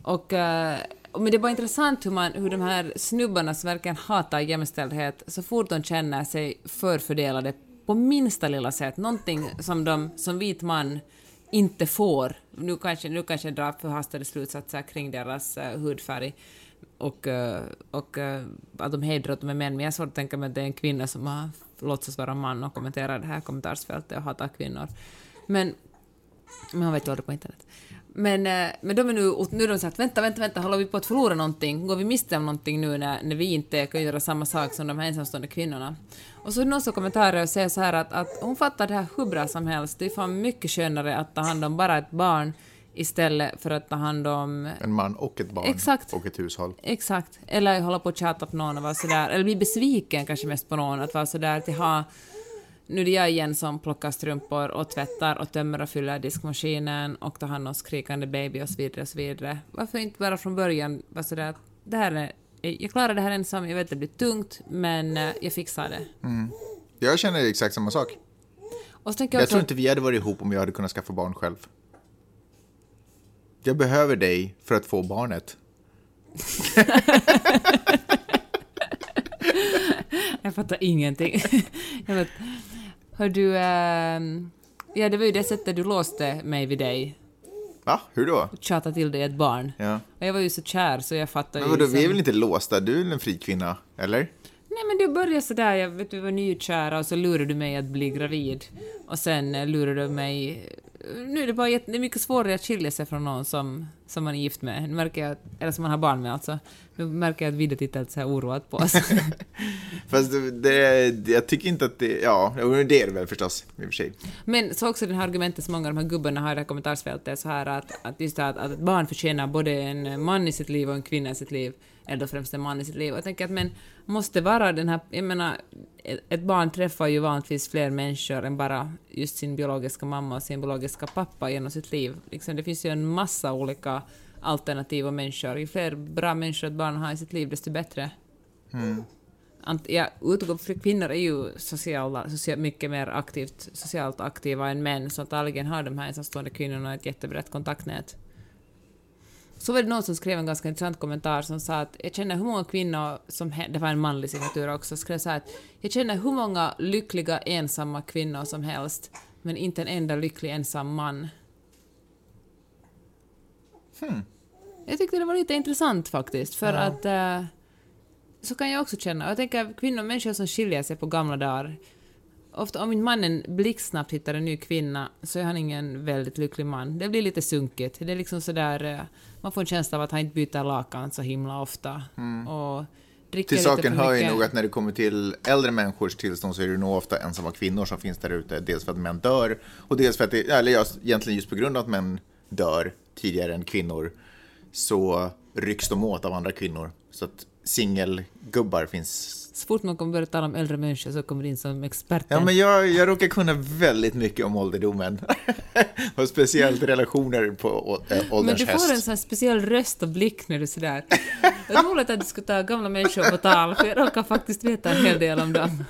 Och, eh, men det är bara intressant hur, man, hur de här snubbarna som verkligen hatar jämställdhet, så fort de känner sig förfördelade på minsta lilla sätt, någonting som de som vit man inte får, nu kanske, nu kanske jag drar förhastade slutsatser kring deras uh, hudfärg och, eh, och eh, att de hedrar att de är män, men jag har svårt att tänka mig att det är en kvinna som har låtsas vara man och kommenterar det här kommentarsfältet och hatar kvinnor. Men man vet ju aldrig på internet. Men, eh, men de är nu, nu är de sagt vänta, vänta, vänta, håller vi på att förlora någonting? Går vi miste om någonting nu när, när vi inte kan göra samma sak som de här ensamstående kvinnorna? Och så är det någon som kommentarer och säger så här att, att hon fattar det här hur bra som helst. Det är fan mycket skönare att ta hand om bara ett barn istället för att ta hand om
En man och ett barn
Exakt.
och ett hushåll.
Exakt. Eller hålla på och tjata på någon och vara sådär, eller bli besviken kanske mest på någon, att vara sådär att ha nu är det jag igen som plockar strumpor och tvättar och tömmer och fyller diskmaskinen och tar hand om skrikande baby och så vidare och så vidare. Varför inte bara från början vara sådär att det här är, jag klarar det här ensam, jag vet att det blir tungt, men eh, jag fixar det.
Jag känner exakt samma sak.
Och jag
Jag tror inte vi hade varit ihop om jag hade kunnat skaffa barn själv. Jag behöver dig för att få barnet.
jag fattar ingenting. jag vet, hör du, ehm, ja det var ju det sättet du låste mig vid dig,
Va? Hur då?
tjata till dig ett barn.
Ja.
Och jag var ju så kär så jag fattar
Men
ju...
vadå, vi är väl inte låsta? Du är väl en fri kvinna? Eller?
Nej men du började sådär, jag vet vi var nykära och så lurade du mig att bli gravid. Och sen eh, lurade du mig... Nu är det bara det är mycket svårare att skilja sig från någon som, som man är gift med. Nu märker jag, eller som man har barn med alltså. Nu märker jag att Vidde tittar lite så här oroat på oss.
Fast det, jag tycker inte att det... Ja, det är det väl förstås, i och för sig.
Men så också det här argumentet som många av de här gubbarna har i det här kommentarsfältet är så här att, att just det här att, att ett barn förtjänar både en man i sitt liv och en kvinna i sitt liv, eller främst en man i sitt liv. Och jag tänker att men måste vara den här, jag menar, ett barn träffar ju vanligtvis fler människor än bara just sin biologiska mamma och sin biologiska pappa genom sitt liv. Liksom, det finns ju en massa olika alternativa människor. Ju fler bra människor ett barn har i sitt liv, desto bättre. Ant, ja, utgå, för kvinnor är ju sociala, social, mycket mer aktivt, socialt aktiva än män, så antagligen har de här ensamstående kvinnorna ett jättebrett kontaktnät. Så var det någon som skrev en ganska intressant kommentar som sa att jag känner hur många kvinnor som, det var en manlig signatur också, skrev så här att jag känner hur många lyckliga ensamma kvinnor som helst, men inte en enda lycklig ensam man. Jag tyckte det var lite intressant faktiskt, för att eh, så kan jag också känna. Jag tänker kvinnor, människor som skiljer sig på gamla dagar. Ofta om inte mannen blixtsnabbt hittar en ny kvinna så är han ingen väldigt lycklig man. Det blir lite sunkigt. Det är liksom sådär, eh, man får en känsla av att han inte byter lakan så himla ofta. Och dricker
Till saken hör ju nog att när det kommer till äldre människors tillstånd så är det nog ofta ensamma kvinnor som finns där ute. Dels för att män dör och dels för att det, eller ja, egentligen just på grund av att män dör tidigare än kvinnor så rycks de åt av andra kvinnor. Så att singelgubbar finns.
Så fort man kommer börja tala om äldre människor så kommer du in som experten.
Ja, men jag, jag råkar kunna väldigt mycket om ålderdomen. och speciellt relationer på äh,
Men
ålderns
du får en sån speciell röst och blick när du sådär... Det är roligt att du ska ta gamla människor på tal, för jag råkar faktiskt veta en hel del om dem.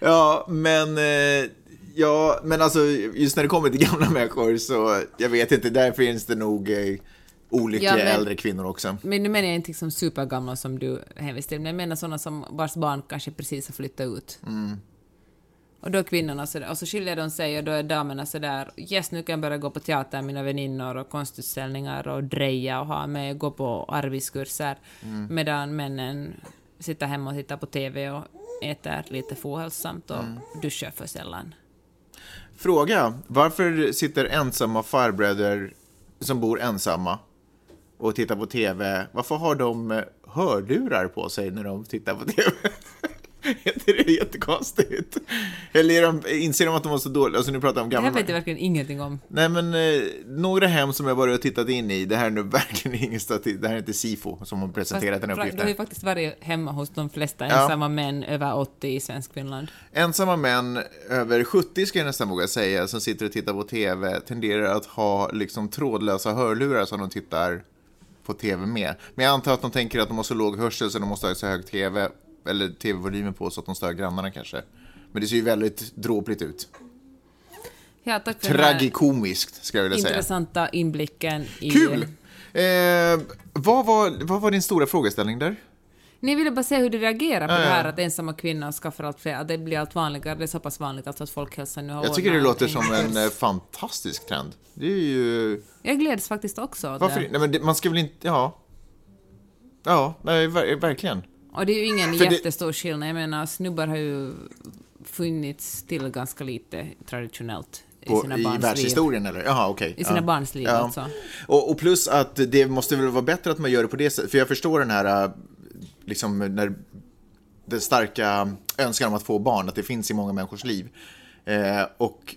Ja, men... Eh, ja, men alltså just när det kommer till gamla människor så, jag vet inte, där finns det nog eh, olyckliga
Ja, men-
äldre kvinnor också.
Men nu menar jag inte liksom supergamla som du hänvisar till, men jag menar sådana som vars barn kanske precis har flyttat ut. Och då är kvinnorna sådär, och så skiljer de sig och då är damerna sådär, yes nu kan jag börja gå på teater med mina väninnor och konstutställningar och dreja och ha med, gå på arbetskurser, medan männen sitter hemma och tittar på TV och äter lite för ohälsosamt och duschar för sällan.
Fråga, varför sitter ensamma farbröder som bor ensamma och tittar på TV, varför har de eh, hörlurar på sig när de tittar på TV? det är jättekonstigt. Eller är de, inser de att de var så dåliga? Alltså nu pratar jag om
Det
gamla
här vet jag verkligen ingenting om.
Nej men eh, några hem som jag bara har tittat in i, det här är nu verkligen ingen statistik, det här är inte SIFO som har presenterat den
Fast, Du har ju
uppgiften.
faktiskt varit hemma hos de flesta
Ja.
ensamma män över 80 i svensk Finland.
Ensamma män över 70 ska jag nästan våga säga, som sitter och tittar på TV, tenderar att ha liksom trådlösa hörlurar som de tittar på TV med. Men jag antar att de tänker att de har så låg hörsel så de måste ha så hög TV, eller TV-volymen på så att de stör grannarna kanske. Men det ser ju väldigt dråpligt ut.
Ja, tack för
Tragikomiskt, ska jag vilja säga.
intressanta inblicken i...
Kul! Eh, vad, var, vad var din stora frågeställning där?
Ni ville bara se hur de reagerar på
Ja,
det
ja.
här att ensamma kvinnor skaffar allt fler, att det blir allt vanligare, det är så pass vanligt alltså att folkhälsan nu har
Jag tycker det låter som en eh, fantastisk trend. Det är ju...
Jag gläds faktiskt också åt
Varför?
det.
Nej, men det, man ska väl inte... Ja. Ja, nej, ver, verkligen.
Och det är ju ingen
För det-
jättestor skillnad. Jag menar, snubbar har ju funnits till ganska lite traditionellt i sina
I
barns liv.
världshistorien eller? Jaha, okej.
I sina
ja.
barns liv, alltså.
Och, och plus att det måste väl vara bättre att man gör det på det sättet. För jag förstår den här, äh, liksom, när den starka önskan om att få barn, att det finns i många människors liv. Eh, och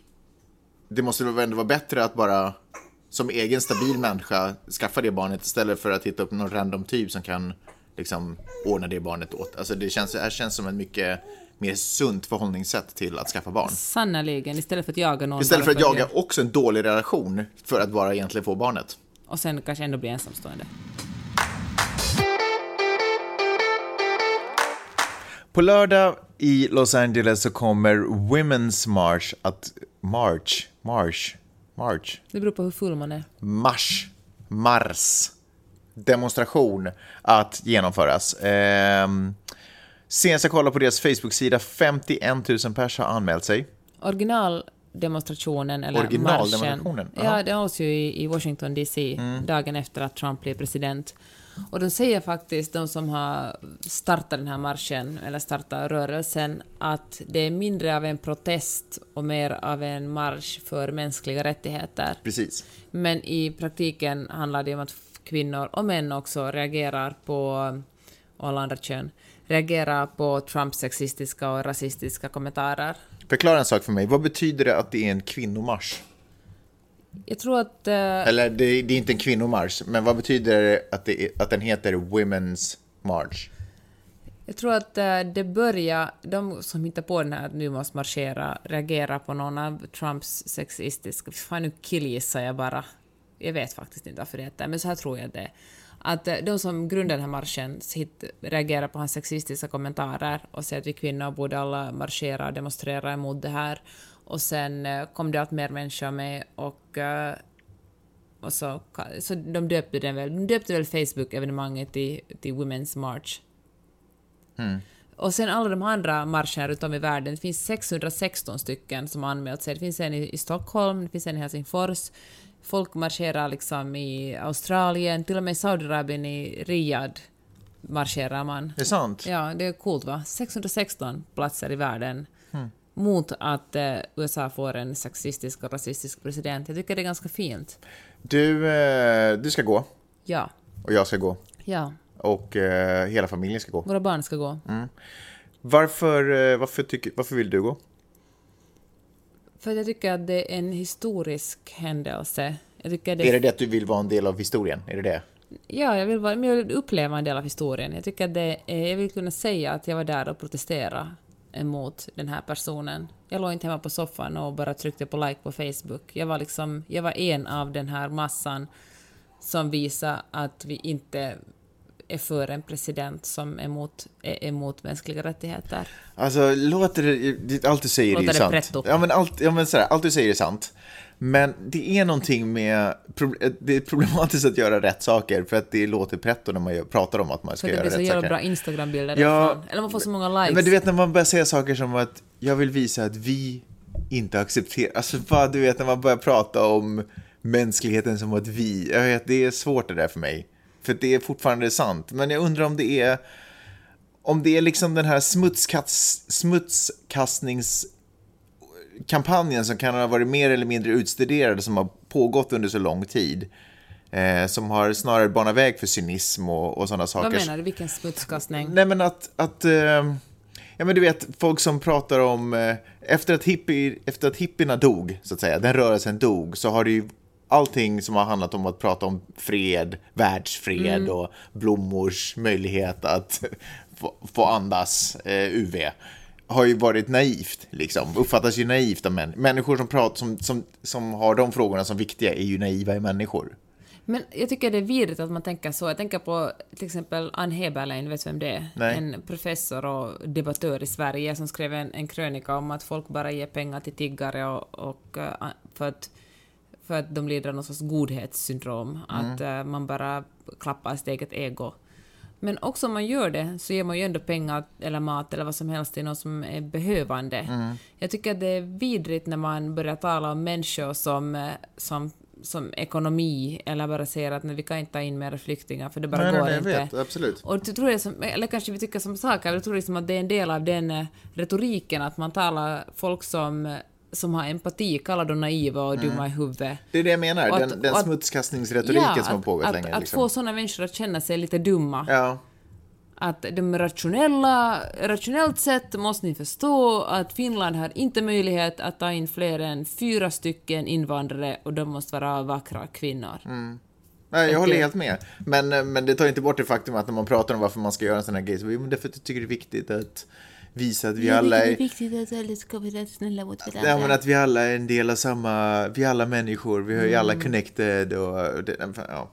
det måste väl ändå vara bättre att bara som egen stabil människa skaffa det barnet istället för att hitta upp någon random typ som kan liksom ordna det barnet åt. Alltså det känns, det här känns som en mycket mer sunt förhållningssätt till att skaffa barn.
Sannerligen, istället för att jaga någon.
Istället för att jaga också en dålig relation för att bara egentligen få barnet.
Och sen kanske ändå bli ensamstående.
På lördag i Los Angeles så kommer Women's March att... March? March? March?
Det beror på hur full man är.
Mars? Mars? Demonstration att genomföras. Ehm, senast jag kollade på deras Facebook-sida, 51 000 pers har anmält sig.
Originaldemonstrationen, eller
Originaldemonstrationen,
marschen, ja, det hålls ju i, i Washington DC
Mm.
dagen efter att Trump blev president. Och de säger faktiskt, de som har startat den här marschen, eller startat rörelsen, att det är mindre av en protest och mer av en marsch för mänskliga rättigheter.
Precis.
Men i praktiken handlar det om att kvinnor och män också reagerar på, och alla andra kön, reagerar på Trumps sexistiska och rasistiska kommentarer.
Förklara en sak för mig. Vad betyder det att det är en kvinnomarsch?
Jag tror att... eh,
Eller det, det är inte en kvinnomarsch, men vad betyder det att, det att den heter Women's March?
Jag tror att eh, det börjar, de som hittar på den här att nu måste marschera, reagerar på någon av Trumps sexistiska, fan nu killgissar jag bara, jag vet faktiskt inte varför det heter, men så här tror jag det. Att eh, de som grundar den här marschen hit, reagerar på hans sexistiska kommentarer och säger att vi kvinnor borde alla marschera och demonstrera emot det här. Och sen eh, kom det allt mer människor med och eh, och så, så de döpte den väl, de döpte väl Facebook-evenemanget till, till Women's March. Och sen alla de andra marscherna runt om i världen, det finns 616 stycken som har anmält sig. Det finns en i, i Stockholm, det finns en i Helsingfors. Folk marscherar liksom i Australien, till och med i Saudiarabien i Riyadh marscherar man.
Det är sant?
Ja, det är coolt va? 616 platser i världen mot att eh, USA får en sexistisk och rasistisk president. Jag tycker det är ganska fint.
Du, eh, du ska gå
Ja,
och jag ska gå
ja.
och eh, hela familjen ska gå.
Våra barn ska gå.
Varför, eh, varför, tycker, varför vill du gå?
För att jag tycker att det är en historisk händelse. Jag tycker det
Är det det att du vill vara en del av historien? Är det det?
Ja, jag vill, vara, jag vill uppleva en del av historien. Jag tycker att det jag vill kunna säga att jag var där och protesterade emot den här personen. Jag låg inte hemma på soffan och bara tryckte på like på Facebook. Jag var liksom, jag var en av den här massan som visar att vi inte är för en president som är emot, är emot mänskliga rättigheter.
Alltså, låter det, allt du säger är
Låter det
sant.
pretto?
Ja, men allt, ja, men sådär, allt du säger är sant. Men det är någonting med, prob- det är problematiskt att göra rätt saker för att det låter pretto när man gör- pratar om att man ska
För det
göra
blir så
rätt
jävla
saker.
bra Instagram-bilder
Ja.
Eller man får så många likes.
Men du vet när man börjar säga saker som att jag vill visa att vi inte accepterar, alltså vad du vet när man börjar prata om mänskligheten som att vi, jag vet det är svårt det där för mig. För det är fortfarande sant, men jag undrar om det är om det är liksom den här smutskast, smutskastningskampanjen som kan ha varit mer eller mindre utstuderad som har pågått under så lång tid. Eh, som har snarare banat väg för cynism och, och sådana saker.
Vad menar du? Vilken smutskastning?
Nej men att, att eh, Ja, men du vet, folk som pratar om... Eh, efter, att hippie, efter att hippierna dog, så att säga, den rörelsen dog, så har det ju allting som har handlat om att prata om fred, världsfred
Mm.
och blommors möjlighet att få, få andas eh, UV har ju varit naivt, liksom. Uppfattas ju naivt av män. Människor som, pratar, som, som, som har de frågorna som viktiga är ju naiva i människor.
Men jag tycker det är vidrigt att man tänker så. Jag tänker på till exempel Ann Heberlein, vet du vem det är?
Nej.
En professor och debattör i Sverige som skrev en, en krönika om att folk bara ger pengar till tiggare och, och eh, för, att, för att de lider av någon sorts godhetssyndrom. Att eh, man bara klappar sitt eget ego. Men också om man gör det så ger man ju ändå pengar eller mat eller vad som helst till någon som är behövande. Jag tycker att det är vidrigt när man börjar tala om människor som, eh, som, som ekonomi eller bara säger att nej, vi kan inte ta in mer flyktingar för det bara går inte.
absolut.
Och det tror jag som, eller kanske vi tycker som saker, jag tror liksom att det är en del av den eh, retoriken att man talar folk som, eh, som har empati, kallar dem naiva och dumma i huvudet.
Det är det jag menar,
att-
den, den
att-
smutskastningsretoriken som har pågått
att,
länge.
Att
liksom.
få sådana människor att känna sig lite dumma.
Ja,
Att de rationella, rationellt sett måste ni förstå att Finland har inte möjlighet att ta in fler än fyra stycken invandrare och de måste vara vackra kvinnor.
Mm. Nej, jag håller
det-
helt med. Men, eh, men det tar inte bort det faktum att när man pratar om varför man ska göra en sån här grej, så jo, men därför att jag tycker det är viktigt att visa att vi alla
Det
är...
är viktigt att alla ska vara snälla mot varandra.
Ja, men att vi alla är en del av samma, vi är alla människor, vi är ju
Mm.
alla connected och, och det, ja.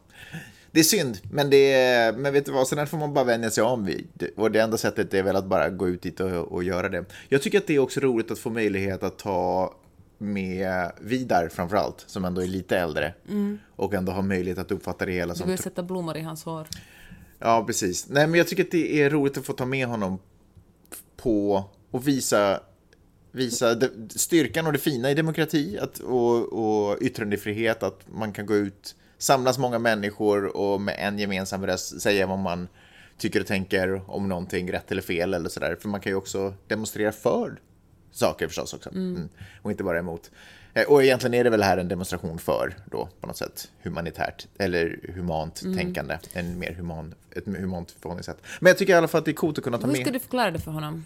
Det är synd, men, det är, men vet du vad, sen får man bara vänja sig om vid. Och det enda sättet är väl att bara gå ut dit och, och göra det. Jag tycker att det är också roligt att få möjlighet att ta med Vidar framförallt, som ändå är lite äldre. Och ändå har möjlighet att uppfatta det hela
Du
som
vill sätta blommor i hans hår.
Ja, precis. Nej, men jag tycker att det är roligt att få ta med honom på och visa, visa de, styrkan och det fina i demokrati att, och, och yttrandefrihet, att man kan gå ut, samlas många människor och med en gemensam röst säga vad man tycker och tänker om någonting rätt eller fel eller sådär. För man kan ju också demonstrera för saker förstås också. Mm. Och inte bara emot. Eh, Och egentligen är det väl här en demonstration för då på något sätt humanitärt eller humant tänkande. En mer human, ett humant förhållningssätt. Men jag tycker i alla fall att det är coolt att kunna ta
Hur
med.
ska du förklara det för honom?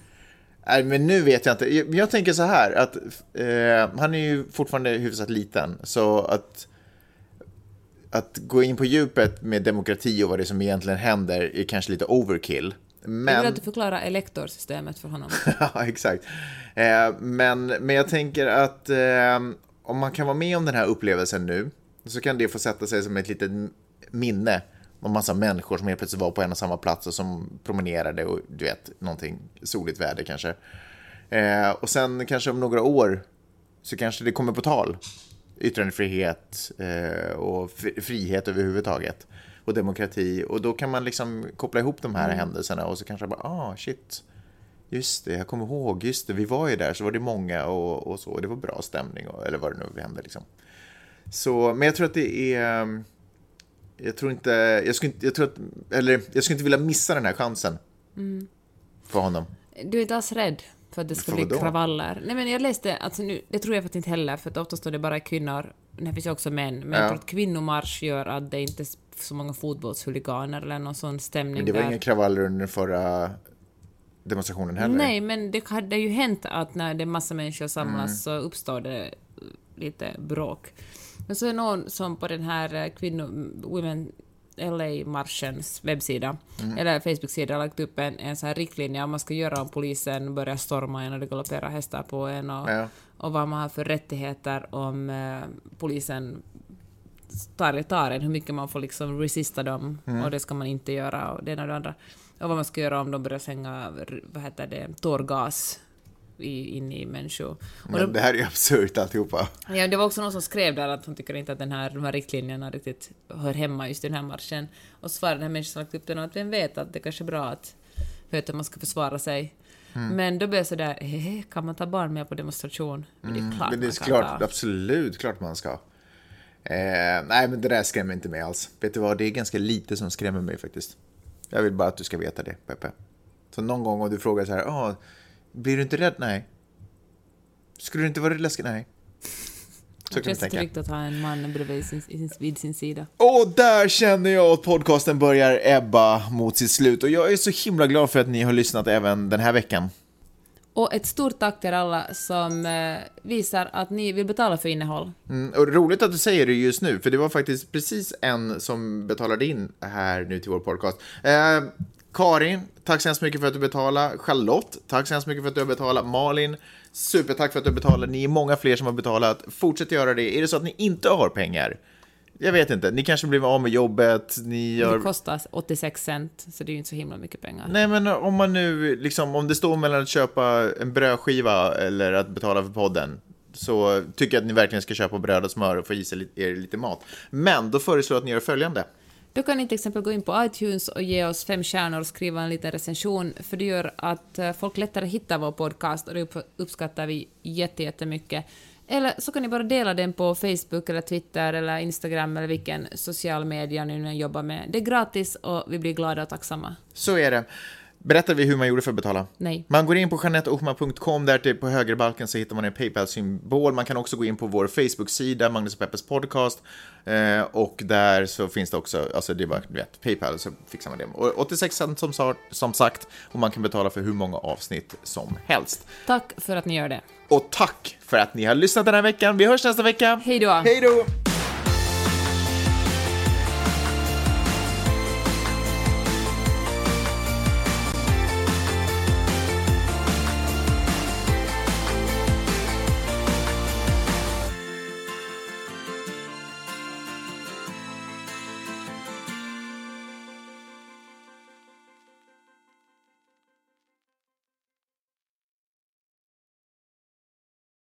Nej, men nu vet jag inte. Jag, jag tänker så här att eh, han är ju fortfarande hyfsat liten. Så att, att gå in på djupet med demokrati och vad det är som egentligen händer är kanske lite overkill.
Jag vill
Men...
att du förklarar elektorsystemet för honom.
ja, exakt. Eh, men, men jag tänker att eh, om man kan vara med om den här upplevelsen nu så kan det få sätta sig som ett litet minne om massa människor som helt plötsligt var på en och samma plats och som promenerade och du vet, någonting soligt väder kanske. Eh, och sen kanske om några år så kanske det kommer på tal. Yttrandefrihet eh, och fri- frihet överhuvudtaget. Och demokrati. Och då kan man liksom koppla ihop de här händelserna och så kanske bara, ah shit. Just det, jag kommer ihåg, just det, vi var ju där så var det många och, och så, det var bra stämning och, eller vad det nu hände liksom. Så, men jag tror att det är, jag tror inte, jag skulle inte, jag tror att, eller jag skulle inte vilja missa den här chansen. För honom.
Du är inte alls rädd för att det ska
För
bli
vadå?
kravaller? Nej men jag läste, alltså nu, det tror jag faktiskt inte heller, för att oftast står det bara kvinnor, det finns också män, men jag
Ja.
tror att kvinnomarsch gör att det inte är så många fotbollshuliganer eller någon sån stämning
Men det var
där.
inga kravaller under förra demonstrationen heller.
Nej, men det hade ju hänt att när det är massa människor samlas
Mm.
så uppstår det lite bråk. Men så är det någon som på den här eh, kvinno... Women LA-marschens webbsida,
Mm.
eller Facebook-sida, har lagt upp en, en sån här riktlinje om man ska göra om polisen börjar storma en och det galopperar hästar på en och,
Ja.
och vad man har för rättigheter om eh, polisen tar, tar en, hur mycket man får liksom resista dem
Mm.
och det ska man inte göra och det ena och det andra. Och vad man ska göra om de börjar slänga, vad heter det, tårgas i, in i människor. Och
Men
de,
det här är ju absurt alltihopa.
ja, det var också någon som skrev där att hon tycker inte att den här, de här riktlinjerna riktigt hör hemma just i den här marschen. Och svarade den här människan som lagt upp den att vem vet att det kanske är bra att veta att man ska försvara sig.
Mm.
Men då blev jag sådär, hehe, kan man ta barn med på demonstration? Men det är klart
Men det
man
är
kan
klart,
ta.
absolut klart man ska. Eh, nej, men det där skrämmer inte mig alls. Vet du vad, det är ganska lite som skrämmer mig faktiskt. Jag vill bara att du ska veta det, Peppe. Så någon gång om du frågar så här, ah, blir du inte rädd? Nej. Skulle du inte vara läskig? Nej. Så
Det
kan
känns
tänka.
tryggt att ha en man bredvid sin, vid sin sida.
Och där känner jag att podcasten börjar ebba mot sitt slut. Och jag är så himla glad för att ni har lyssnat även den här veckan.
Och ett stort tack till alla som eh, visar att ni vill betala för innehåll.
Mm, och roligt att du säger det just nu, för det var faktiskt precis en som betalade in här nu till vår podcast. Eh, Karin, tack så hemskt mycket för att du betalar. Charlotte, tack så hemskt mycket för att du har betalat. Malin, supertack för att du betalar. Ni är många fler som har betalat. Fortsätt göra det. Är det så att ni inte har pengar, jag vet inte, ni kanske blir av med jobbet, ni gör...
Det kostar 86 cent, så det är ju inte så himla mycket pengar.
Nej, men om man nu, liksom, om det står mellan att köpa en brödskiva eller att betala för podden, så tycker jag att ni verkligen ska köpa bröd och smör och få i sig er lite mat. Men då föreslår jag att ni gör följande.
Då kan ni till exempel gå in på iTunes och ge oss fem stjärnor och skriva en liten recension, för det gör att eh, folk lättare hittar vår podcast och det uppskattar vi jättemycket. Eller så kan ni bara dela den på Facebook eller Twitter eller Instagram eller vilken social media ni nu jobbar med. Det är gratis och vi blir glada och tacksamma.
Så är det. Berättar vi hur man gjorde för att betala?
Nej.
Man går in på janetteohman.com, där till på högerbalken så hittar man en Paypal-symbol. Man kan också gå in på vår Facebook-sida, Magnus och Peppers podcast. Eh, och där så finns det också, alltså det var, du vet, Paypal, så fixar man det. Och 86 cent som, som sagt, och man kan betala för hur många avsnitt som helst.
Tack för att ni gör det.
Och tack för att ni har lyssnat den här veckan. Vi hörs nästa vecka.
Hej då!
Hej då!